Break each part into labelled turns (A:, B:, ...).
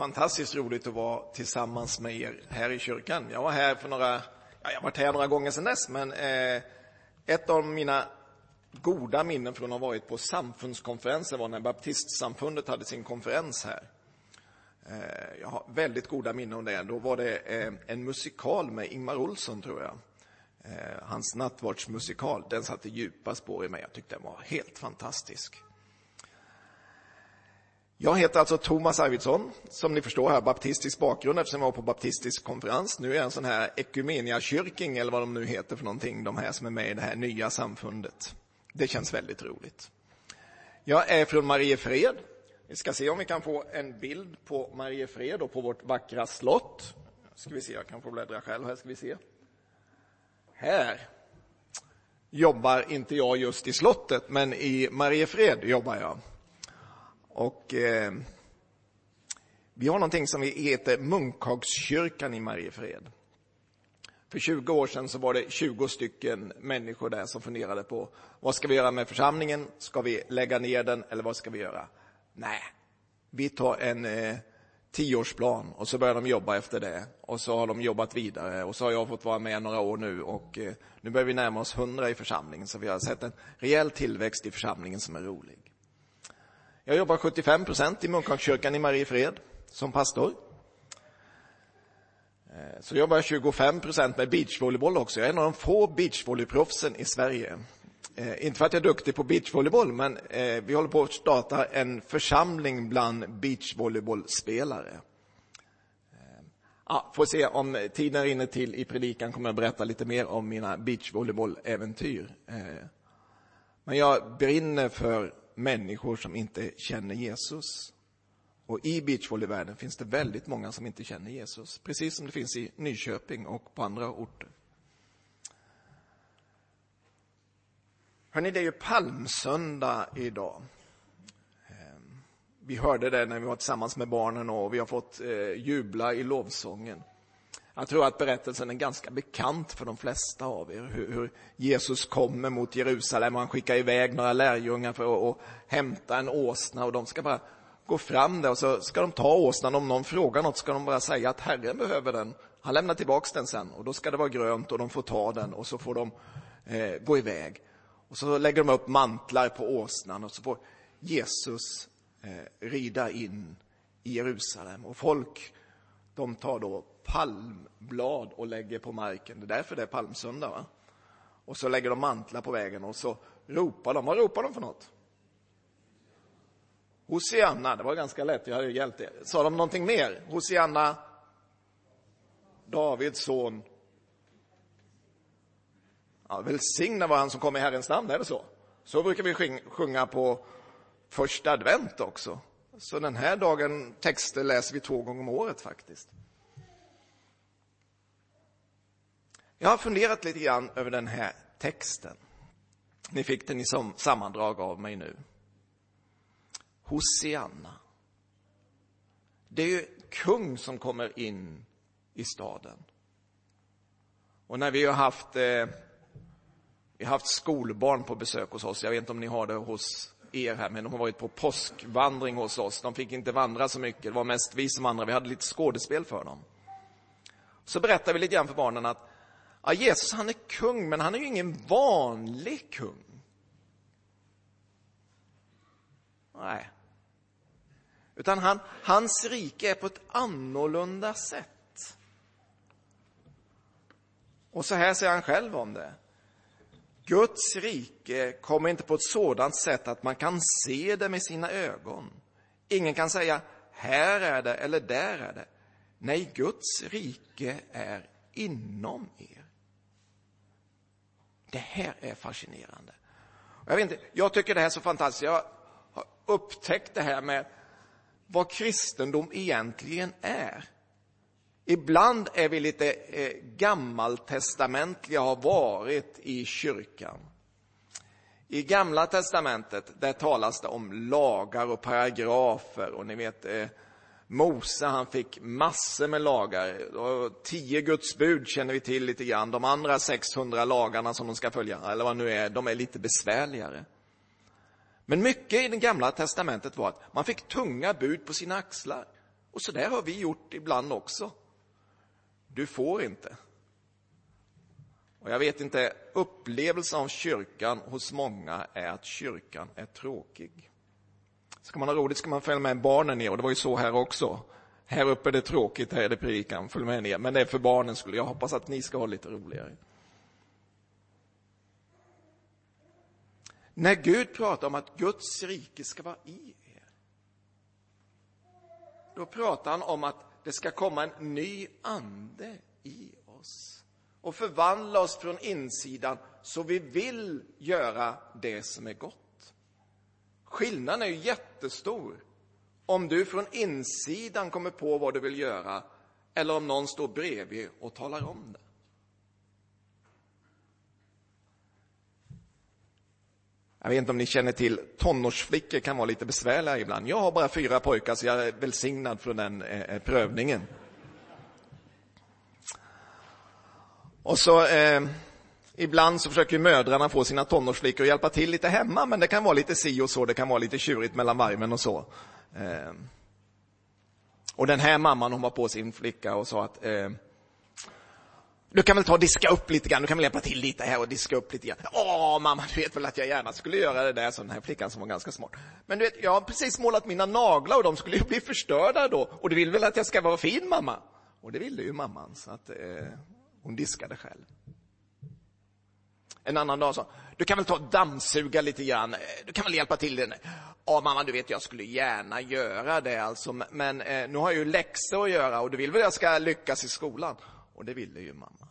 A: fantastiskt roligt att vara tillsammans med er här i kyrkan. Jag var här för några, jag har varit här några gånger sedan dess, men eh, ett av mina goda minnen från att ha varit på samfundskonferensen var när baptistsamfundet hade sin konferens här. Eh, jag har väldigt goda minnen om det. Då var det eh, en musikal med Ingmar Olsson, tror jag. Eh, hans nattvardsmusikal, den satte djupa spår i mig. Jag tyckte den var helt fantastisk. Jag heter alltså Thomas Arvidsson, som ni förstår här, baptistisk bakgrund eftersom jag var på baptistisk konferens. Nu är jag en sån här ekumeniakyrking eller vad de nu heter för någonting, de här som är med i det här nya samfundet. Det känns väldigt roligt. Jag är från Mariefred. Vi ska se om vi kan få en bild på Mariefred och på vårt vackra slott. Ska vi se, jag kan få bläddra själv här, ska vi se. Här jobbar inte jag just i slottet, men i Mariefred jobbar jag. Och eh, vi har någonting som heter Munkhagskyrkan i Mariefred. För 20 år sedan så var det 20 stycken människor där som funderade på vad ska vi göra med församlingen? Ska vi lägga ner den eller vad ska vi göra? Nej, vi tar en eh, tioårsplan och så börjar de jobba efter det och så har de jobbat vidare och så har jag fått vara med några år nu och eh, nu börjar vi närma oss 100 i församlingen så vi har sett en rejäl tillväxt i församlingen som är rolig. Jag jobbar 75 procent i Munkagskyrkan i Mariefred som pastor. Eh, så jobbar jag 25 procent med beachvolleyboll också. Jag är en av de få beachvolleyproffsen i Sverige. Eh, inte för att jag är duktig på beachvolleyboll, men eh, vi håller på att starta en församling bland beachvolleybollspelare. Eh, ja, får se om tiden rinner till i predikan kommer jag berätta lite mer om mina beachvolleyboll-äventyr. Eh, men jag brinner för människor som inte känner Jesus. Och i beachvolleyvärlden finns det väldigt många som inte känner Jesus, precis som det finns i Nyköping och på andra orter. Hörrni, det är ju palmsöndag idag. Ehm, vi hörde det när vi var tillsammans med barnen och vi har fått eh, jubla i lovsången. Jag tror att berättelsen är ganska bekant för de flesta av er, hur, hur Jesus kommer mot Jerusalem och han skickar iväg några lärjungar för att, och hämta en åsna och de ska bara gå fram där och så ska de ta åsnan. Om någon frågar något ska de bara säga att Herren behöver den. Han lämnar tillbaks den sen och då ska det vara grönt och de får ta den och så får de eh, gå iväg. Och så lägger de upp mantlar på åsnan och så får Jesus eh, rida in i Jerusalem och folk de tar då palmblad och lägger på marken. Det är därför det är palmsöndag. Va? Och så lägger de mantlar på vägen och så ropar de. Vad ropar de för något? Hosianna, det var ganska lätt, jag hade ju hjälpt er. Sa de någonting mer? Hosianna, Davids son. Ja, välsigna var han som kom i Herrens namn, är det så? Så brukar vi sjunga på första advent också. Så den här dagen texter läser vi två gånger om året faktiskt. Jag har funderat lite grann över den här texten. Ni fick den i sammandrag av mig nu. Hosianna. Det är ju kung som kommer in i staden. Och när vi har haft, eh, vi har haft skolbarn på besök hos oss, jag vet inte om ni har det hos er här, men de har varit på påskvandring hos oss. De fick inte vandra så mycket, det var mest vi som vandrade. Vi hade lite skådespel för dem. Så berättade vi lite grann för barnen att ja, Jesus han är kung, men han är ju ingen vanlig kung. Nej. Utan han, hans rike är på ett annorlunda sätt. Och så här säger han själv om det. Guds rike kommer inte på ett sådant sätt att man kan se det med sina ögon. Ingen kan säga, här är det eller där är det. Nej, Guds rike är inom er. Det här är fascinerande. Jag, vet inte, jag tycker det här är så fantastiskt. Jag har upptäckt det här med vad kristendom egentligen är. Ibland är vi lite eh, gammaltestamentliga, har varit i kyrkan. I Gamla testamentet där talas det om lagar och paragrafer och ni vet eh, Mose han fick massor med lagar. Och tio Guds bud känner vi till lite grann. De andra 600 lagarna som de ska följa, eller vad nu är, de är lite besvärligare. Men mycket i det gamla testamentet var att man fick tunga bud på sina axlar. Och så där har vi gjort ibland också. Du får inte. Och jag vet inte, upplevelsen av kyrkan hos många är att kyrkan är tråkig. Ska man ha roligt ska man följa med barnen ner och det var ju så här också. Här uppe är det tråkigt, här är det predikan, följ med ner. Men det är för barnen skulle jag hoppas att ni ska ha lite roligare. När Gud pratar om att Guds rike ska vara i er, då pratar han om att det ska komma en ny ande i oss och förvandla oss från insidan så vi vill göra det som är gott. Skillnaden är ju jättestor om du från insidan kommer på vad du vill göra eller om någon står bredvid och talar om det. Jag vet inte om ni känner till, tonårsflickor kan vara lite besvärliga ibland. Jag har bara fyra pojkar så jag är välsignad från den eh, eh prövningen. Och så eh, ibland så försöker mödrarna få sina tonårsflickor att hjälpa till lite hemma, men det kan vara lite si och så, det kan vara lite tjurigt mellan varven och så. Eh, och den här mamman hon var på sin flicka och sa att eh, du kan väl ta och diska upp lite grann, du kan väl hjälpa till lite här och diska upp lite grann. Åh mamma, du vet väl att jag gärna skulle göra det där, sa den här flickan som var ganska smart. Men du vet, jag har precis målat mina naglar och de skulle ju bli förstörda då. Och du vill väl att jag ska vara fin mamma? Och det ville ju mamman, så att eh, hon diskade själv. En annan dag sa du kan väl ta och dammsuga lite grann, du kan väl hjälpa till. Ja mamma, du vet jag skulle gärna göra det alltså, men eh, nu har jag ju läxor att göra och du vill väl att jag ska lyckas i skolan? Och det ville ju mamma.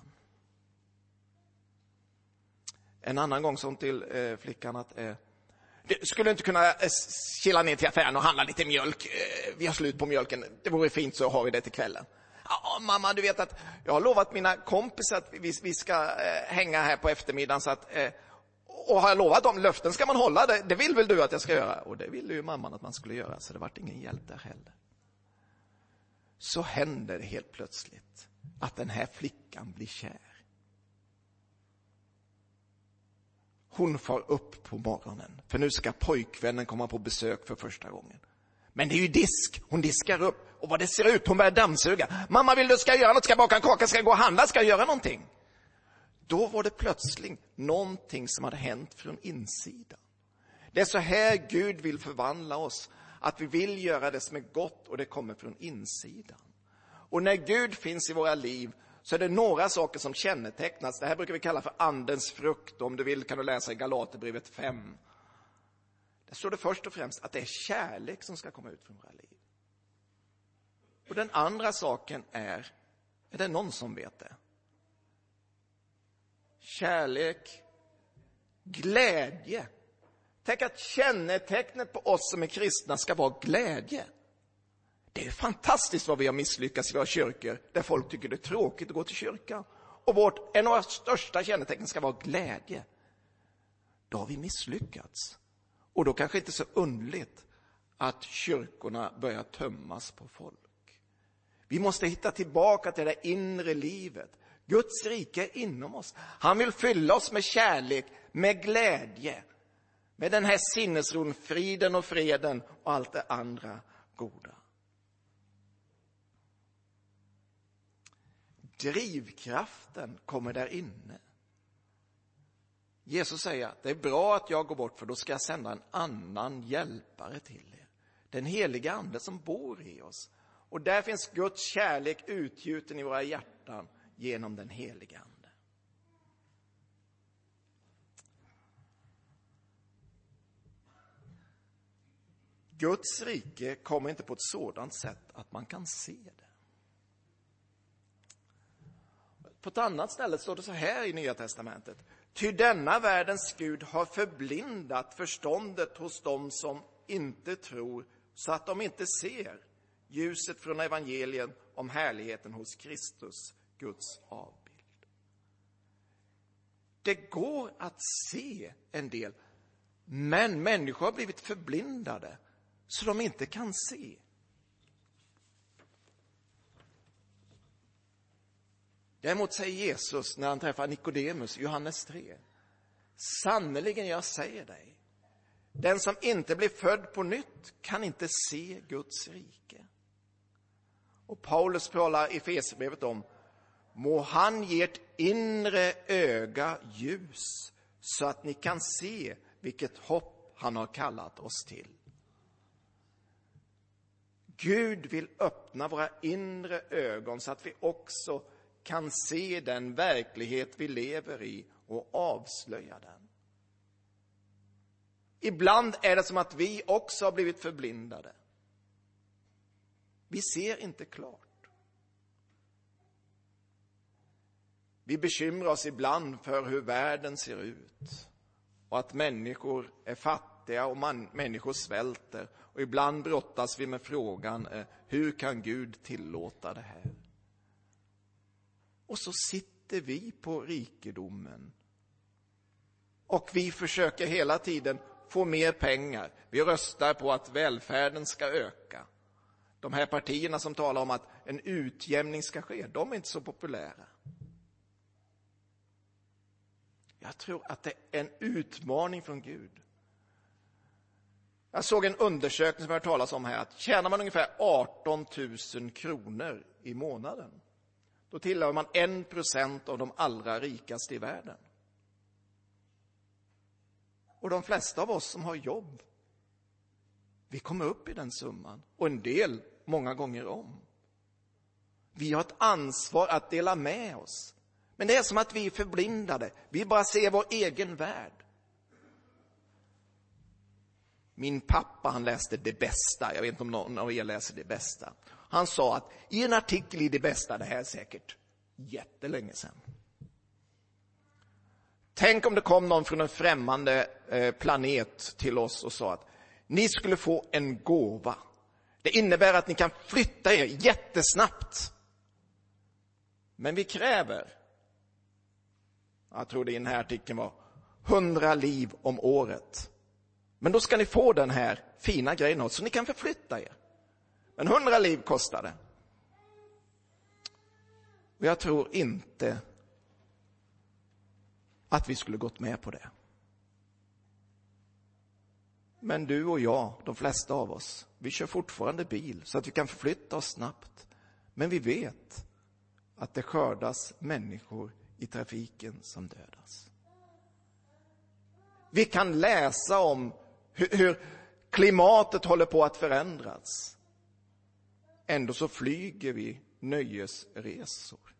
A: En annan gång sa hon till eh, flickan att eh, du skulle inte kunna eh, kila ner till affären och handla lite mjölk? Eh, vi har slut på mjölken. Det vore fint så har vi det till kvällen. Ja, mamma, du vet att jag har lovat mina kompisar att vi, vi ska eh, hänga här på eftermiddagen så att eh, och har jag lovat dem löften ska man hålla, det, det vill väl du att jag ska göra? Och det ville ju mamman att man skulle göra, så det vart ingen hjälp där heller. Så händer det helt plötsligt att den här flickan blir kär. Hon far upp på morgonen, för nu ska pojkvännen komma på besök för första gången. Men det är ju disk, hon diskar upp. Och vad det ser ut, hon börjar dammsuga. Mamma, vill du ska jag göra något? Ska jag baka en kaka? Ska jag gå och handla? Ska jag göra någonting? Då var det plötsligt någonting som hade hänt från insidan. Det är så här Gud vill förvandla oss, att vi vill göra det som är gott och det kommer från insidan. Och när Gud finns i våra liv så är det några saker som kännetecknas. Det här brukar vi kalla för andens frukt. Om du vill kan du läsa i Galaterbrevet 5. Där står det först och främst att det är kärlek som ska komma ut från våra liv. Och den andra saken är, är det någon som vet det? Kärlek, glädje. Tänk att kännetecknet på oss som är kristna ska vara glädje. Det är fantastiskt vad vi har misslyckats i våra kyrkor, där folk tycker det är tråkigt att gå till kyrkan. Och vårt, en av våra största kännetecken ska vara glädje. Då har vi misslyckats. Och då kanske inte så undligt att kyrkorna börjar tömmas på folk. Vi måste hitta tillbaka till det inre livet. Guds rike är inom oss. Han vill fylla oss med kärlek, med glädje, med den här sinnesron, friden och freden och allt det andra goda. Drivkraften kommer där inne. Jesus säger att det är bra att jag går bort för då ska jag sända en annan hjälpare till er. Den heliga ande som bor i oss. Och där finns Guds kärlek utgjuten i våra hjärtan genom den heliga ande. Guds rike kommer inte på ett sådant sätt att man kan se det. På ett annat ställe står det så här i Nya testamentet. Ty denna världens Gud har förblindat förståndet hos dem som inte tror, så att de inte ser ljuset från evangelien om härligheten hos Kristus, Guds avbild. Det går att se en del, men människor har blivit förblindade så de inte kan se. Däremot säger Jesus när han träffar Nikodemus, Johannes 3. Sannerligen, jag säger dig, den som inte blir född på nytt kan inte se Guds rike. Och Paulus talar i Fesebrevet om må han ge ert inre öga ljus så att ni kan se vilket hopp han har kallat oss till. Gud vill öppna våra inre ögon så att vi också kan se den verklighet vi lever i och avslöja den. Ibland är det som att vi också har blivit förblindade. Vi ser inte klart. Vi bekymrar oss ibland för hur världen ser ut och att människor är fattiga och man, människor svälter. Och ibland brottas vi med frågan, eh, hur kan Gud tillåta det här? Och så sitter vi på rikedomen. Och vi försöker hela tiden få mer pengar. Vi röstar på att välfärden ska öka. De här partierna som talar om att en utjämning ska ske, de är inte så populära. Jag tror att det är en utmaning från Gud. Jag såg en undersökning som jag har talas om här, att tjänar man ungefär 18 000 kronor i månaden, då tillhör man 1 procent av de allra rikaste i världen. Och de flesta av oss som har jobb, vi kommer upp i den summan. Och en del många gånger om. Vi har ett ansvar att dela med oss. Men det är som att vi är förblindade. Vi bara ser vår egen värld. Min pappa han läste Det bästa. Jag vet inte om någon av er läser Det bästa. Han sa att i en artikel i Det bästa, det här är säkert jättelänge sedan. Tänk om det kom någon från en främmande eh, planet till oss och sa att ni skulle få en gåva. Det innebär att ni kan flytta er jättesnabbt. Men vi kräver, jag tror det i den här artikeln var, hundra liv om året. Men då ska ni få den här fina grejen så ni kan förflytta er. Men hundra liv kostar det. Och jag tror inte att vi skulle gått med på det. Men du och jag, de flesta av oss, vi kör fortfarande bil så att vi kan förflytta oss snabbt. Men vi vet att det skördas människor i trafiken som dödas. Vi kan läsa om hur, hur klimatet håller på att förändras. Ändå så flyger vi nöjesresor.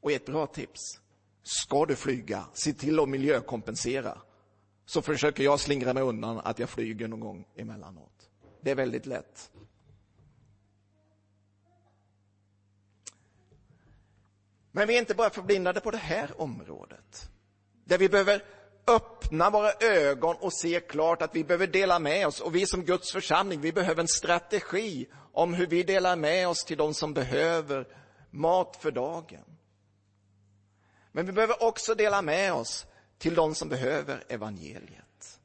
A: Och ett bra tips. Ska du flyga, se till att miljökompensera. Så försöker jag slingra mig undan att jag flyger någon gång emellanåt. Det är väldigt lätt. Men vi är inte bara förblindade på det här området. Där vi behöver öppna våra ögon och se klart att vi behöver dela med oss. Och vi som Guds församling, vi behöver en strategi om hur vi delar med oss till de som behöver mat för dagen. Men vi behöver också dela med oss till de som behöver evangeliet.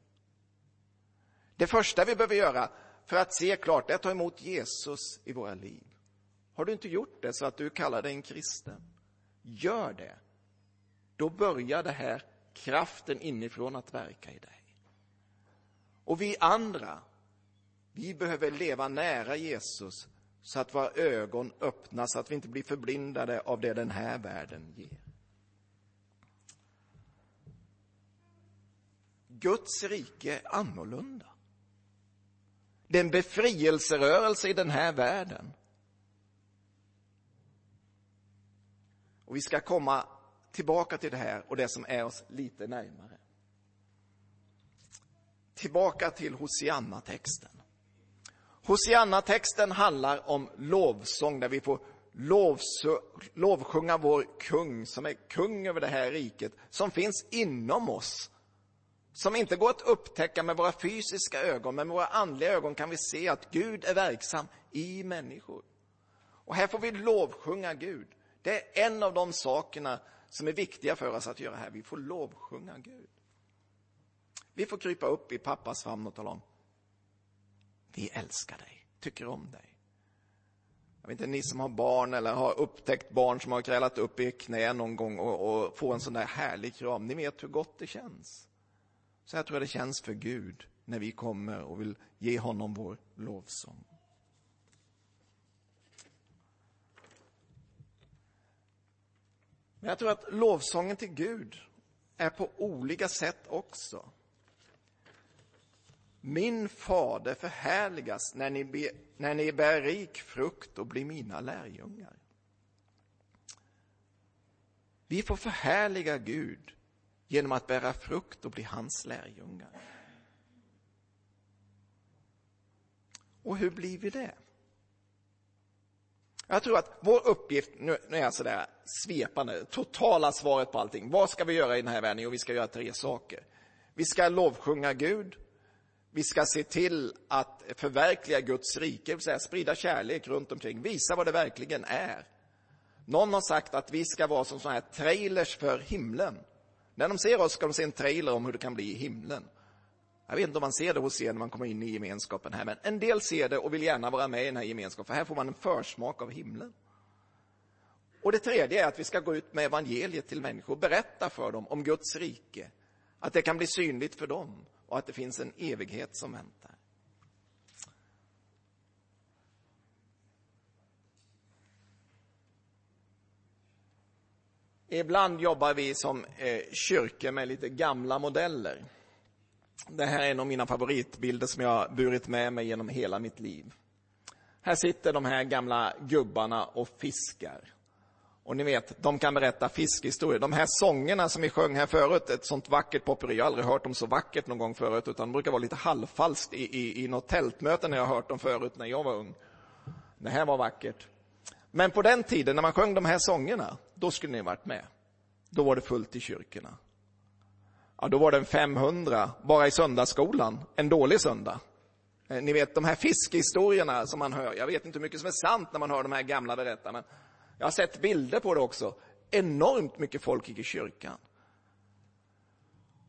A: Det första vi behöver göra för att se klart är att ta emot Jesus i våra liv. Har du inte gjort det så att du kallar dig en kristen, gör det. Då börjar det här kraften inifrån att verka i dig. Och vi andra, vi behöver leva nära Jesus så att våra ögon öppnas, så att vi inte blir förblindade av det den här världen ger. Guds rike är annorlunda. Det är en befrielserörelse i den här världen. Och vi ska komma tillbaka till det här och det som är oss lite närmare. Tillbaka till Hosianna-texten. Hosianna-texten handlar om lovsång där vi får lovsjunga vår kung som är kung över det här riket, som finns inom oss som inte går att upptäcka med våra fysiska ögon, men med våra andliga ögon kan vi se att Gud är verksam i människor. Och här får vi lovsjunga Gud. Det är en av de sakerna som är viktiga för oss att göra här. Vi får lovsjunga Gud. Vi får krypa upp i pappas famn och tala om, vi älskar dig, tycker om dig. Jag vet inte, ni som har barn eller har upptäckt barn som har krälat upp i knä någon gång och, och får en sån där härlig kram, ni vet hur gott det känns. Så här tror jag det känns för Gud när vi kommer och vill ge honom vår lovsång. Men jag tror att lovsången till Gud är på olika sätt också. Min fader förhärligas när ni, be, när ni bär rik frukt och blir mina lärjungar. Vi får förhärliga Gud genom att bära frukt och bli hans lärjungar. Och hur blir vi det? Jag tror att vår uppgift, nu, är jag sådär svepande, totala svaret på allting. Vad ska vi göra i den här världen? Jo, vi ska göra tre saker. Vi ska lovsjunga Gud. Vi ska se till att förverkliga Guds rike, det vill säga sprida kärlek runt omkring, visa vad det verkligen är. Någon har sagt att vi ska vara som sådana här trailers för himlen. När de ser oss ska de se en trailer om hur det kan bli i himlen. Jag vet inte om man ser det hos er när man kommer in i gemenskapen här, men en del ser det och vill gärna vara med i den här gemenskapen, för här får man en försmak av himlen. Och det tredje är att vi ska gå ut med evangeliet till människor och berätta för dem om Guds rike, att det kan bli synligt för dem och att det finns en evighet som väntar. Ibland jobbar vi som eh, kyrkor med lite gamla modeller. Det här är en av mina favoritbilder som jag burit med mig genom hela mitt liv. Här sitter de här gamla gubbarna och fiskar. Och ni vet, de kan berätta fiskhistorier. De här sångerna som vi sjöng här förut, ett sånt vackert popperi, jag har aldrig hört dem så vackert någon gång förut, utan det brukar vara lite halvfalskt i, i, i något tältmöte när jag har hört dem förut när jag var ung. Det här var vackert. Men på den tiden när man sjöng de här sångerna, då skulle ni varit med. Då var det fullt i kyrkorna. Ja, då var det en 500 bara i söndagsskolan, en dålig söndag. Eh, ni vet de här fiskhistorierna som man hör, jag vet inte hur mycket som är sant när man hör de här gamla berättarna, men jag har sett bilder på det också. Enormt mycket folk gick i kyrkan.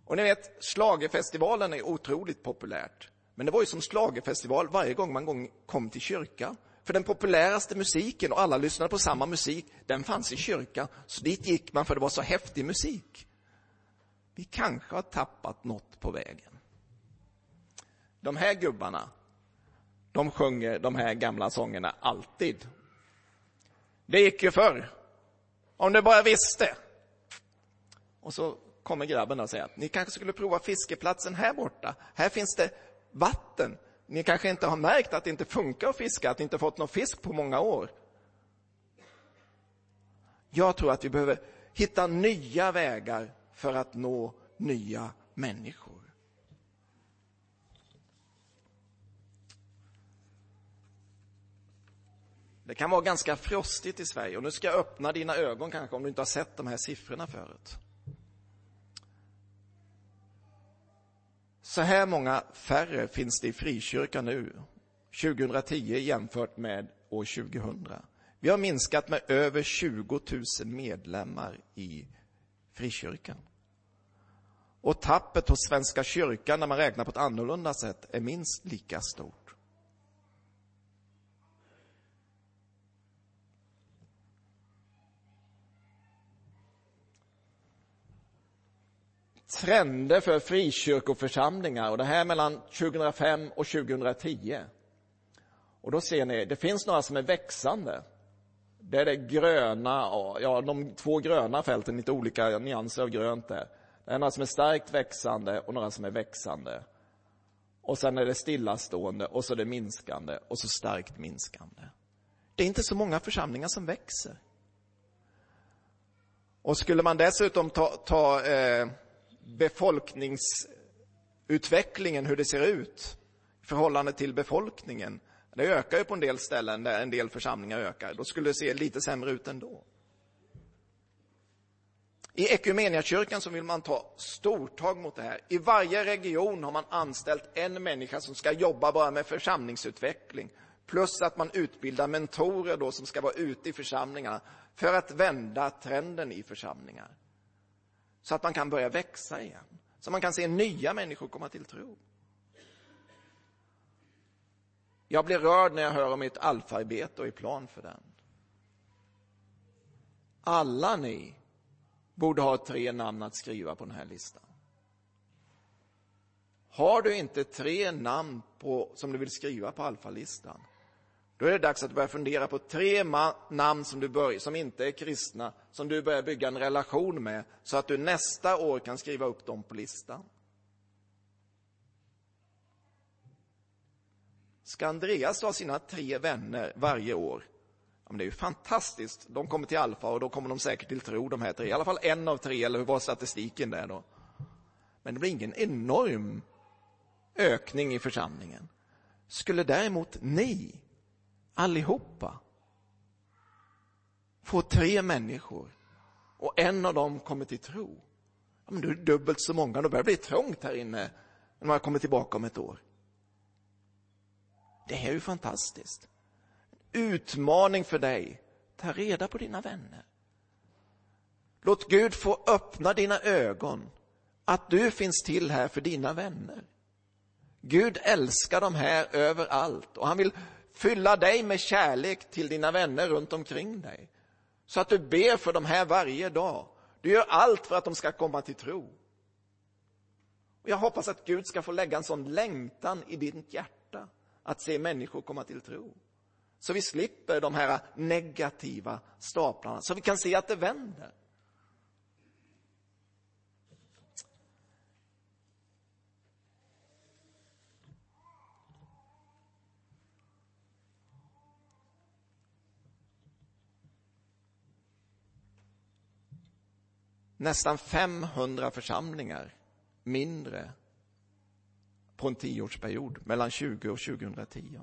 A: Och ni vet, slagerfestivalen är otroligt populärt. Men det var ju som slagerfestival varje gång man kom till kyrkan. För den populäraste musiken, och alla lyssnade på samma musik, den fanns i kyrkan. Så dit gick man för det var så häftig musik. Vi kanske har tappat något på vägen. De här gubbarna, de sjunger de här gamla sångerna alltid. Det gick ju förr. Om du bara visste. Och så kommer grabben och säger att ni kanske skulle prova fiskeplatsen här borta. Här finns det vatten. Ni kanske inte har märkt att det inte funkar att fiska, att ni inte fått någon fisk på många år. Jag tror att vi behöver hitta nya vägar för att nå nya människor. Det kan vara ganska frostigt i Sverige och nu ska jag öppna dina ögon kanske om du inte har sett de här siffrorna förut. Så här många färre finns det i frikyrkan nu, 2010 jämfört med år 2000. Vi har minskat med över 20 000 medlemmar i frikyrkan. Och tappet hos Svenska kyrkan, när man räknar på ett annorlunda sätt, är minst lika stort. Trender för frikyrkoförsamlingar och det här mellan 2005 och 2010. Och då ser ni, det finns några som är växande. Det är det gröna, ja de två gröna fälten, lite olika nyanser av grönt där. Det är några som är starkt växande och några som är växande. Och sen är det stillastående och så är det minskande och så starkt minskande. Det är inte så många församlingar som växer. Och skulle man dessutom ta, ta eh, befolkningsutvecklingen, hur det ser ut i förhållande till befolkningen. Det ökar ju på en del ställen där en del församlingar ökar. Då skulle det se lite sämre ut ändå. I Ekumeniakyrkan så vill man ta stortag mot det här. I varje region har man anställt en människa som ska jobba bara med församlingsutveckling. Plus att man utbildar mentorer då som ska vara ute i församlingarna för att vända trenden i församlingar så att man kan börja växa igen. Så man kan se nya människor komma till tro. Jag blir rörd när jag hör om ert alfarbete och är plan för den. Alla ni borde ha tre namn att skriva på den här listan. Har du inte tre namn på, som du vill skriva på alfalistan, då är det dags att börja fundera på tre namn som du börjar, som inte är kristna, som du börjar bygga en relation med, så att du nästa år kan skriva upp dem på listan. Ska Andreas ha sina tre vänner varje år? Ja, men det är ju fantastiskt. De kommer till Alfa och då kommer de säkert till tro, de här tre. I alla fall en av tre, eller hur var statistiken där då? Men det blir ingen enorm ökning i församlingen. Skulle däremot ni, allihopa, få tre människor och en av dem kommer till tro, ja, men då är det dubbelt så många. Då börjar det bli trångt här inne när man kommer tillbaka om ett år. Det här är ju fantastiskt. Utmaning för dig. Ta reda på dina vänner. Låt Gud få öppna dina ögon. Att du finns till här för dina vänner. Gud älskar dem här överallt och han vill fylla dig med kärlek till dina vänner runt omkring dig. Så att du ber för dem här varje dag. Du gör allt för att de ska komma till tro. Och jag hoppas att Gud ska få lägga en sån längtan i ditt hjärta att se människor komma till tro. Så vi slipper de här negativa staplarna, så vi kan se att det vänder. Nästan 500 församlingar mindre på en tioårsperiod, mellan 20 och 2010.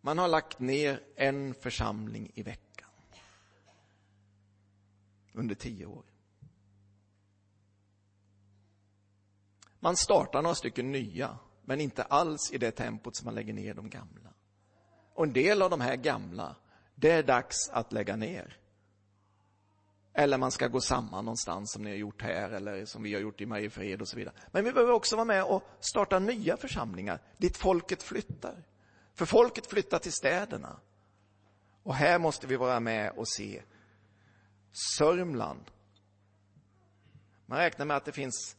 A: Man har lagt ner en församling i veckan under tio år. Man startar några stycken nya, men inte alls i det tempot som man lägger ner de gamla. Och en del av de här gamla, det är dags att lägga ner. Eller man ska gå samman någonstans som ni har gjort här eller som vi har gjort i Mariefred och så vidare. Men vi behöver också vara med och starta nya församlingar dit folket flyttar. För folket flyttar till städerna. Och här måste vi vara med och se Sörmland. Man räknar med att det finns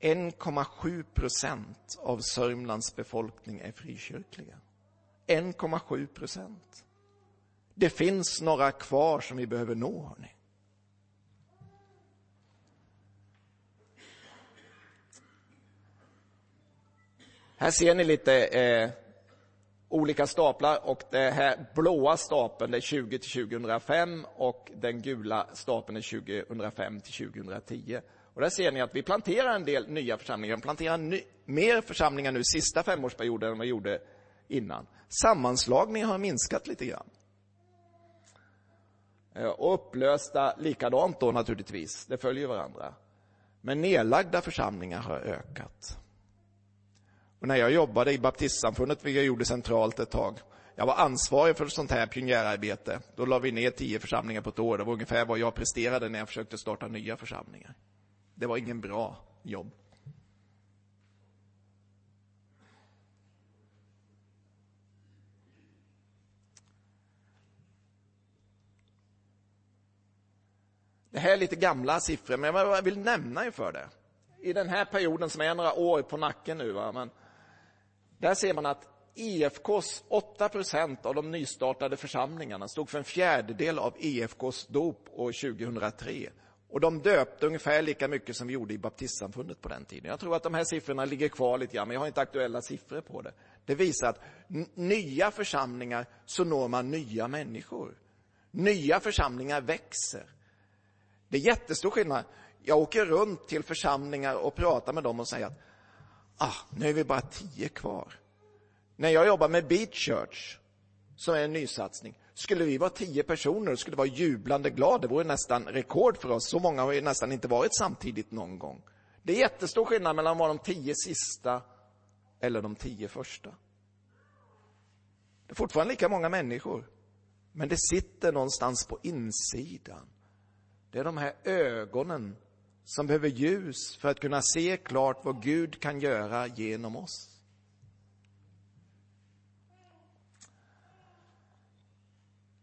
A: 1,7 procent av Sörmlands befolkning är frikyrkliga. 1,7 procent. Det finns några kvar som vi behöver nå, Hörrni. Här ser ni lite eh, olika staplar och den här blåa stapeln är 20 till 2005 och den gula stapeln är 2005 till 2010. Och där ser ni att vi planterar en del nya församlingar. Vi planterar ny, mer församlingar nu sista femårsperioden än vad vi gjorde innan. Sammanslagningen har minskat lite grann. Eh, och upplösta likadant då naturligtvis, det följer varandra. Men nedlagda församlingar har ökat. Och när jag jobbade i baptistsamfundet, vilket jag gjorde centralt ett tag, jag var ansvarig för sånt här pionjärarbete. Då la vi ner tio församlingar på ett år. Det var ungefär vad jag presterade när jag försökte starta nya församlingar. Det var ingen bra jobb. Det här är lite gamla siffror, men jag vill nämna er för det. I den här perioden som är några år på nacken nu, va? Men där ser man att IFKs 8 procent av de nystartade församlingarna stod för en fjärdedel av IFKs dop år 2003. Och de döpte ungefär lika mycket som vi gjorde i baptistsamfundet på den tiden. Jag tror att de här siffrorna ligger kvar lite grann, men jag har inte aktuella siffror på det. Det visar att nya församlingar så når man nya människor. Nya församlingar växer. Det är jättestor skillnad. Jag åker runt till församlingar och pratar med dem och säger att ah, nu är vi bara tio kvar. När jag jobbar med Beat Church, som är en nysatsning, skulle vi vara tio personer och skulle vara jublande glada, det vore nästan rekord för oss. Så många har ju nästan inte varit samtidigt någon gång. Det är jättestor skillnad mellan att vara de tio sista eller de tio första. Det är fortfarande lika många människor, men det sitter någonstans på insidan. Det är de här ögonen som behöver ljus för att kunna se klart vad Gud kan göra genom oss.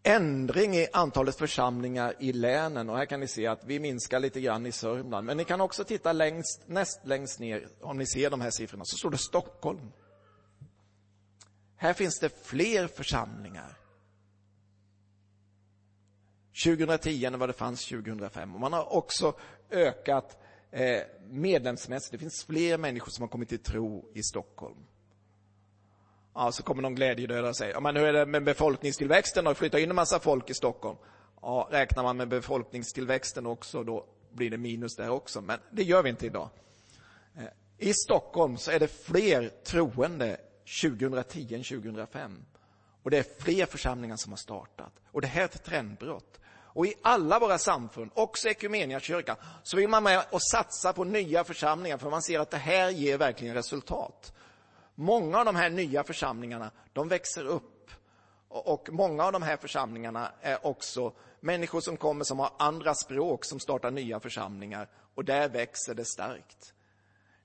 A: ändring i antalet församlingar i länen. Och här kan ni se att vi minskar lite grann i Sörmland. Men ni kan också titta längst, näst längst ner, om ni ser de här siffrorna, så står det Stockholm. Här finns det fler församlingar. 2010 än vad det fanns 2005. Och man har också ökat eh, medlemsmässigt. Det finns fler människor som har kommit till tro i Stockholm. Ja, så kommer någon glädjedödare och säger, ja, men hur är det med befolkningstillväxten? Har flyttat in en massa folk i Stockholm? Ja, räknar man med befolkningstillväxten också, då blir det minus där också. Men det gör vi inte idag. Eh, I Stockholm så är det fler troende 2010 än 2005. Och det är fler församlingar som har startat. Och det här är ett trendbrott. Och i alla våra samfund, också kyrkan, så vill man med och satsa på nya församlingar för man ser att det här ger verkligen resultat. Många av de här nya församlingarna, de växer upp. Och många av de här församlingarna är också människor som kommer som har andra språk, som startar nya församlingar. Och där växer det starkt.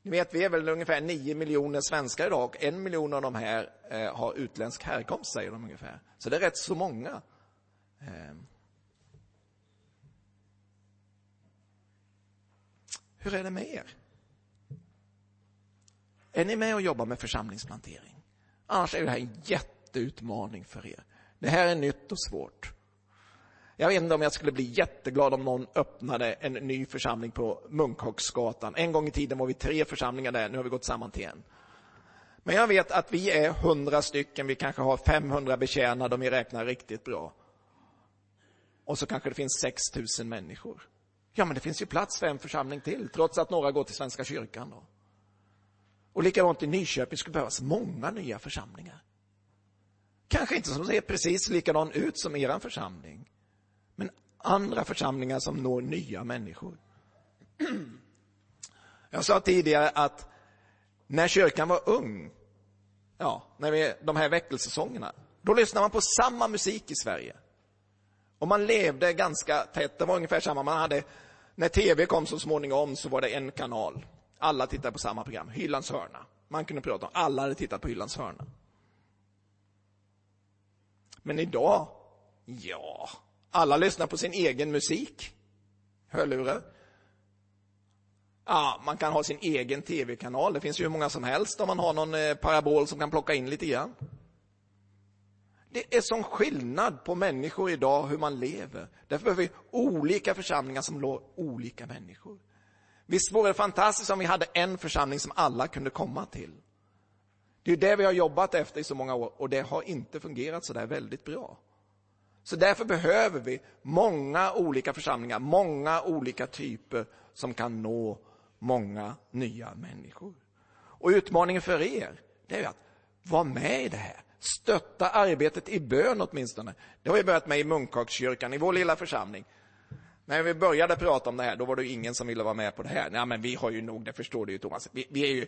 A: Ni vet, vi är väl ungefär 9 miljoner svenskar idag och en miljon av de här eh, har utländsk härkomst, säger de ungefär. Så det är rätt så många. Eh. Hur är det med er? Är ni med och jobbar med församlingsplantering? Annars är det här en jätteutmaning för er. Det här är nytt och svårt. Jag vet inte om jag skulle bli jätteglad om någon öppnade en ny församling på Munkhagsgatan. En gång i tiden var vi tre församlingar där, nu har vi gått samman till en. Men jag vet att vi är hundra stycken, vi kanske har 500 betjänade om vi räknar riktigt bra. Och så kanske det finns 6 000 människor. Ja, men det finns ju plats för en församling till, trots att några går till Svenska kyrkan. Då. Och likadant i Nyköping skulle behövas många nya församlingar. Kanske inte som ser precis likadan ut som er församling, men andra församlingar som når nya människor. Jag sa tidigare att när kyrkan var ung, ja, när vi, de här väckelsesäsongerna, då lyssnade man på samma musik i Sverige. Och man levde ganska tätt, det var ungefär samma, man hade, när tv kom så småningom så var det en kanal. Alla tittade på samma program, Hyllans hörna. Man kunde prata om, alla hade tittat på Hyllans hörna. Men idag, ja, alla lyssnar på sin egen musik. Hörlurar. Ja, man kan ha sin egen tv-kanal. Det finns ju hur många som helst om man har någon eh, parabol som kan plocka in lite grann. Det är sån skillnad på människor idag, hur man lever. Därför behöver vi olika församlingar som når olika människor. Visst vore det fantastiskt om vi hade en församling som alla kunde komma till. Det är det vi har jobbat efter i så många år och det har inte fungerat så där väldigt bra. Så därför behöver vi många olika församlingar, många olika typer som kan nå många nya människor. Och utmaningen för er, det är att vara med i det här. Stötta arbetet i bön åtminstone. Det har vi börjat med i munkakskyrkan, i vår lilla församling. När vi började prata om det här, då var det ingen som ville vara med på det här. Nej, men vi har ju nog, det förstår du ju Thomas. Vi, vi är ju,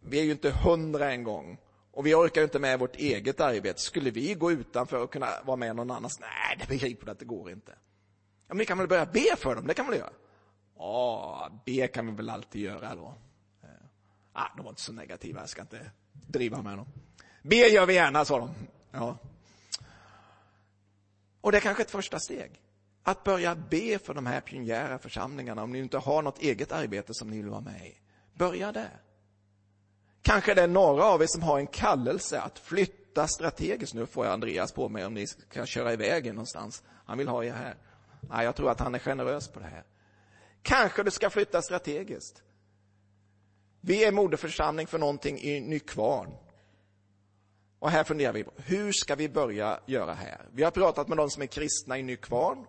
A: vi är ju inte hundra en gång. Och vi orkar inte med vårt eget arbete. Skulle vi gå utanför och kunna vara med någon annans? Nej, det begriper du att det går inte. Ja, men vi kan väl börja be för dem, det kan vi väl göra? Ja, be kan vi väl alltid göra då. Ah, de var inte så negativa, jag ska inte driva med dem. Be gör vi gärna, sa de. Ja. Och det är kanske ett första steg. Att börja be för de här pionjära församlingarna, om ni inte har något eget arbete som ni vill vara med i. Börja där. Kanske det är några av er som har en kallelse att flytta strategiskt. Nu får jag Andreas på mig om ni ska köra iväg någonstans. Han vill ha er här. Nej, jag tror att han är generös på det här. Kanske du ska flytta strategiskt. Vi är moderförsamling för någonting i Nykvarn. Och här funderar vi på, hur ska vi börja göra här? Vi har pratat med de som är kristna i Nykvarn.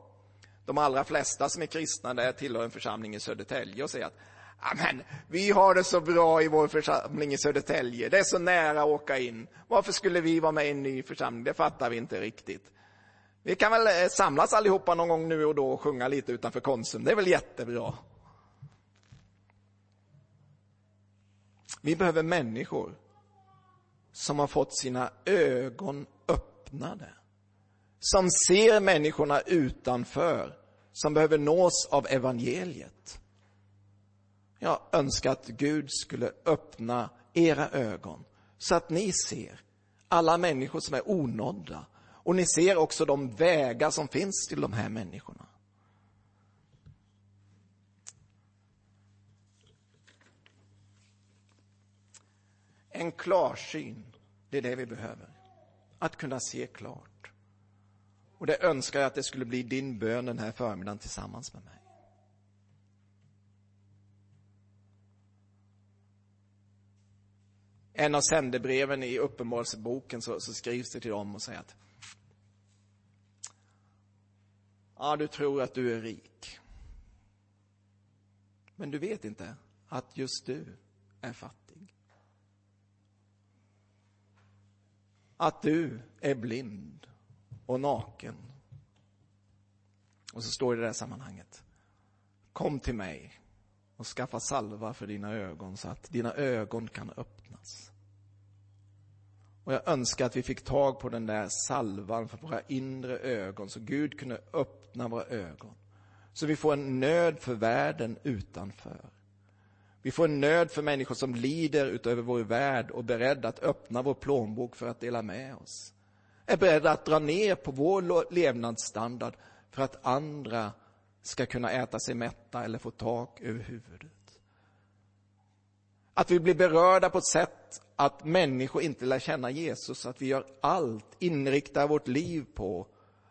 A: De allra flesta som är kristna där tillhör en församling i Södertälje och säger att Amen, vi har det så bra i vår församling i Södertälje. Det är så nära att åka in. Varför skulle vi vara med i en ny församling? Det fattar vi inte riktigt. Vi kan väl eh, samlas allihopa någon gång nu och då och sjunga lite utanför Konsum. Det är väl jättebra. Vi behöver människor som har fått sina ögon öppnade. Som ser människorna utanför, som behöver nås av evangeliet. Jag önskar att Gud skulle öppna era ögon så att ni ser alla människor som är onådda Och ni ser också de vägar som finns till de här människorna. En klarsyn, det är det vi behöver. Att kunna se klart. Och det önskar jag att det skulle bli din bön den här förmiddagen tillsammans med mig. En av sändebreven i Uppenbarelseboken så, så skrivs det till dem och säger att Ja, du tror att du är rik. Men du vet inte att just du är fattig. Att du är blind och naken. Och så står det i det här sammanhanget. Kom till mig och skaffa salva för dina ögon så att dina ögon kan öppnas. Och jag önskar att vi fick tag på den där salvan för våra inre ögon så Gud kunde öppna våra ögon. Så vi får en nöd för världen utanför. Vi får en nöd för människor som lider utöver vår värld och är beredda att öppna vår plånbok för att dela med oss. Är beredda att dra ner på vår levnadsstandard för att andra ska kunna äta sig mätta eller få tak över huvudet. Att vi blir berörda på ett sätt att människor inte lär känna Jesus, att vi gör allt, inriktar vårt liv på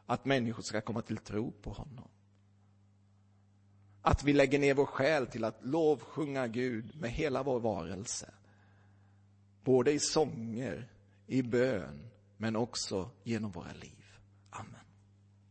A: att människor ska komma till tro på honom. Att vi lägger ner vår själ till att lovsjunga Gud med hela vår varelse. Både i sånger, i bön, men också genom våra liv. Amen.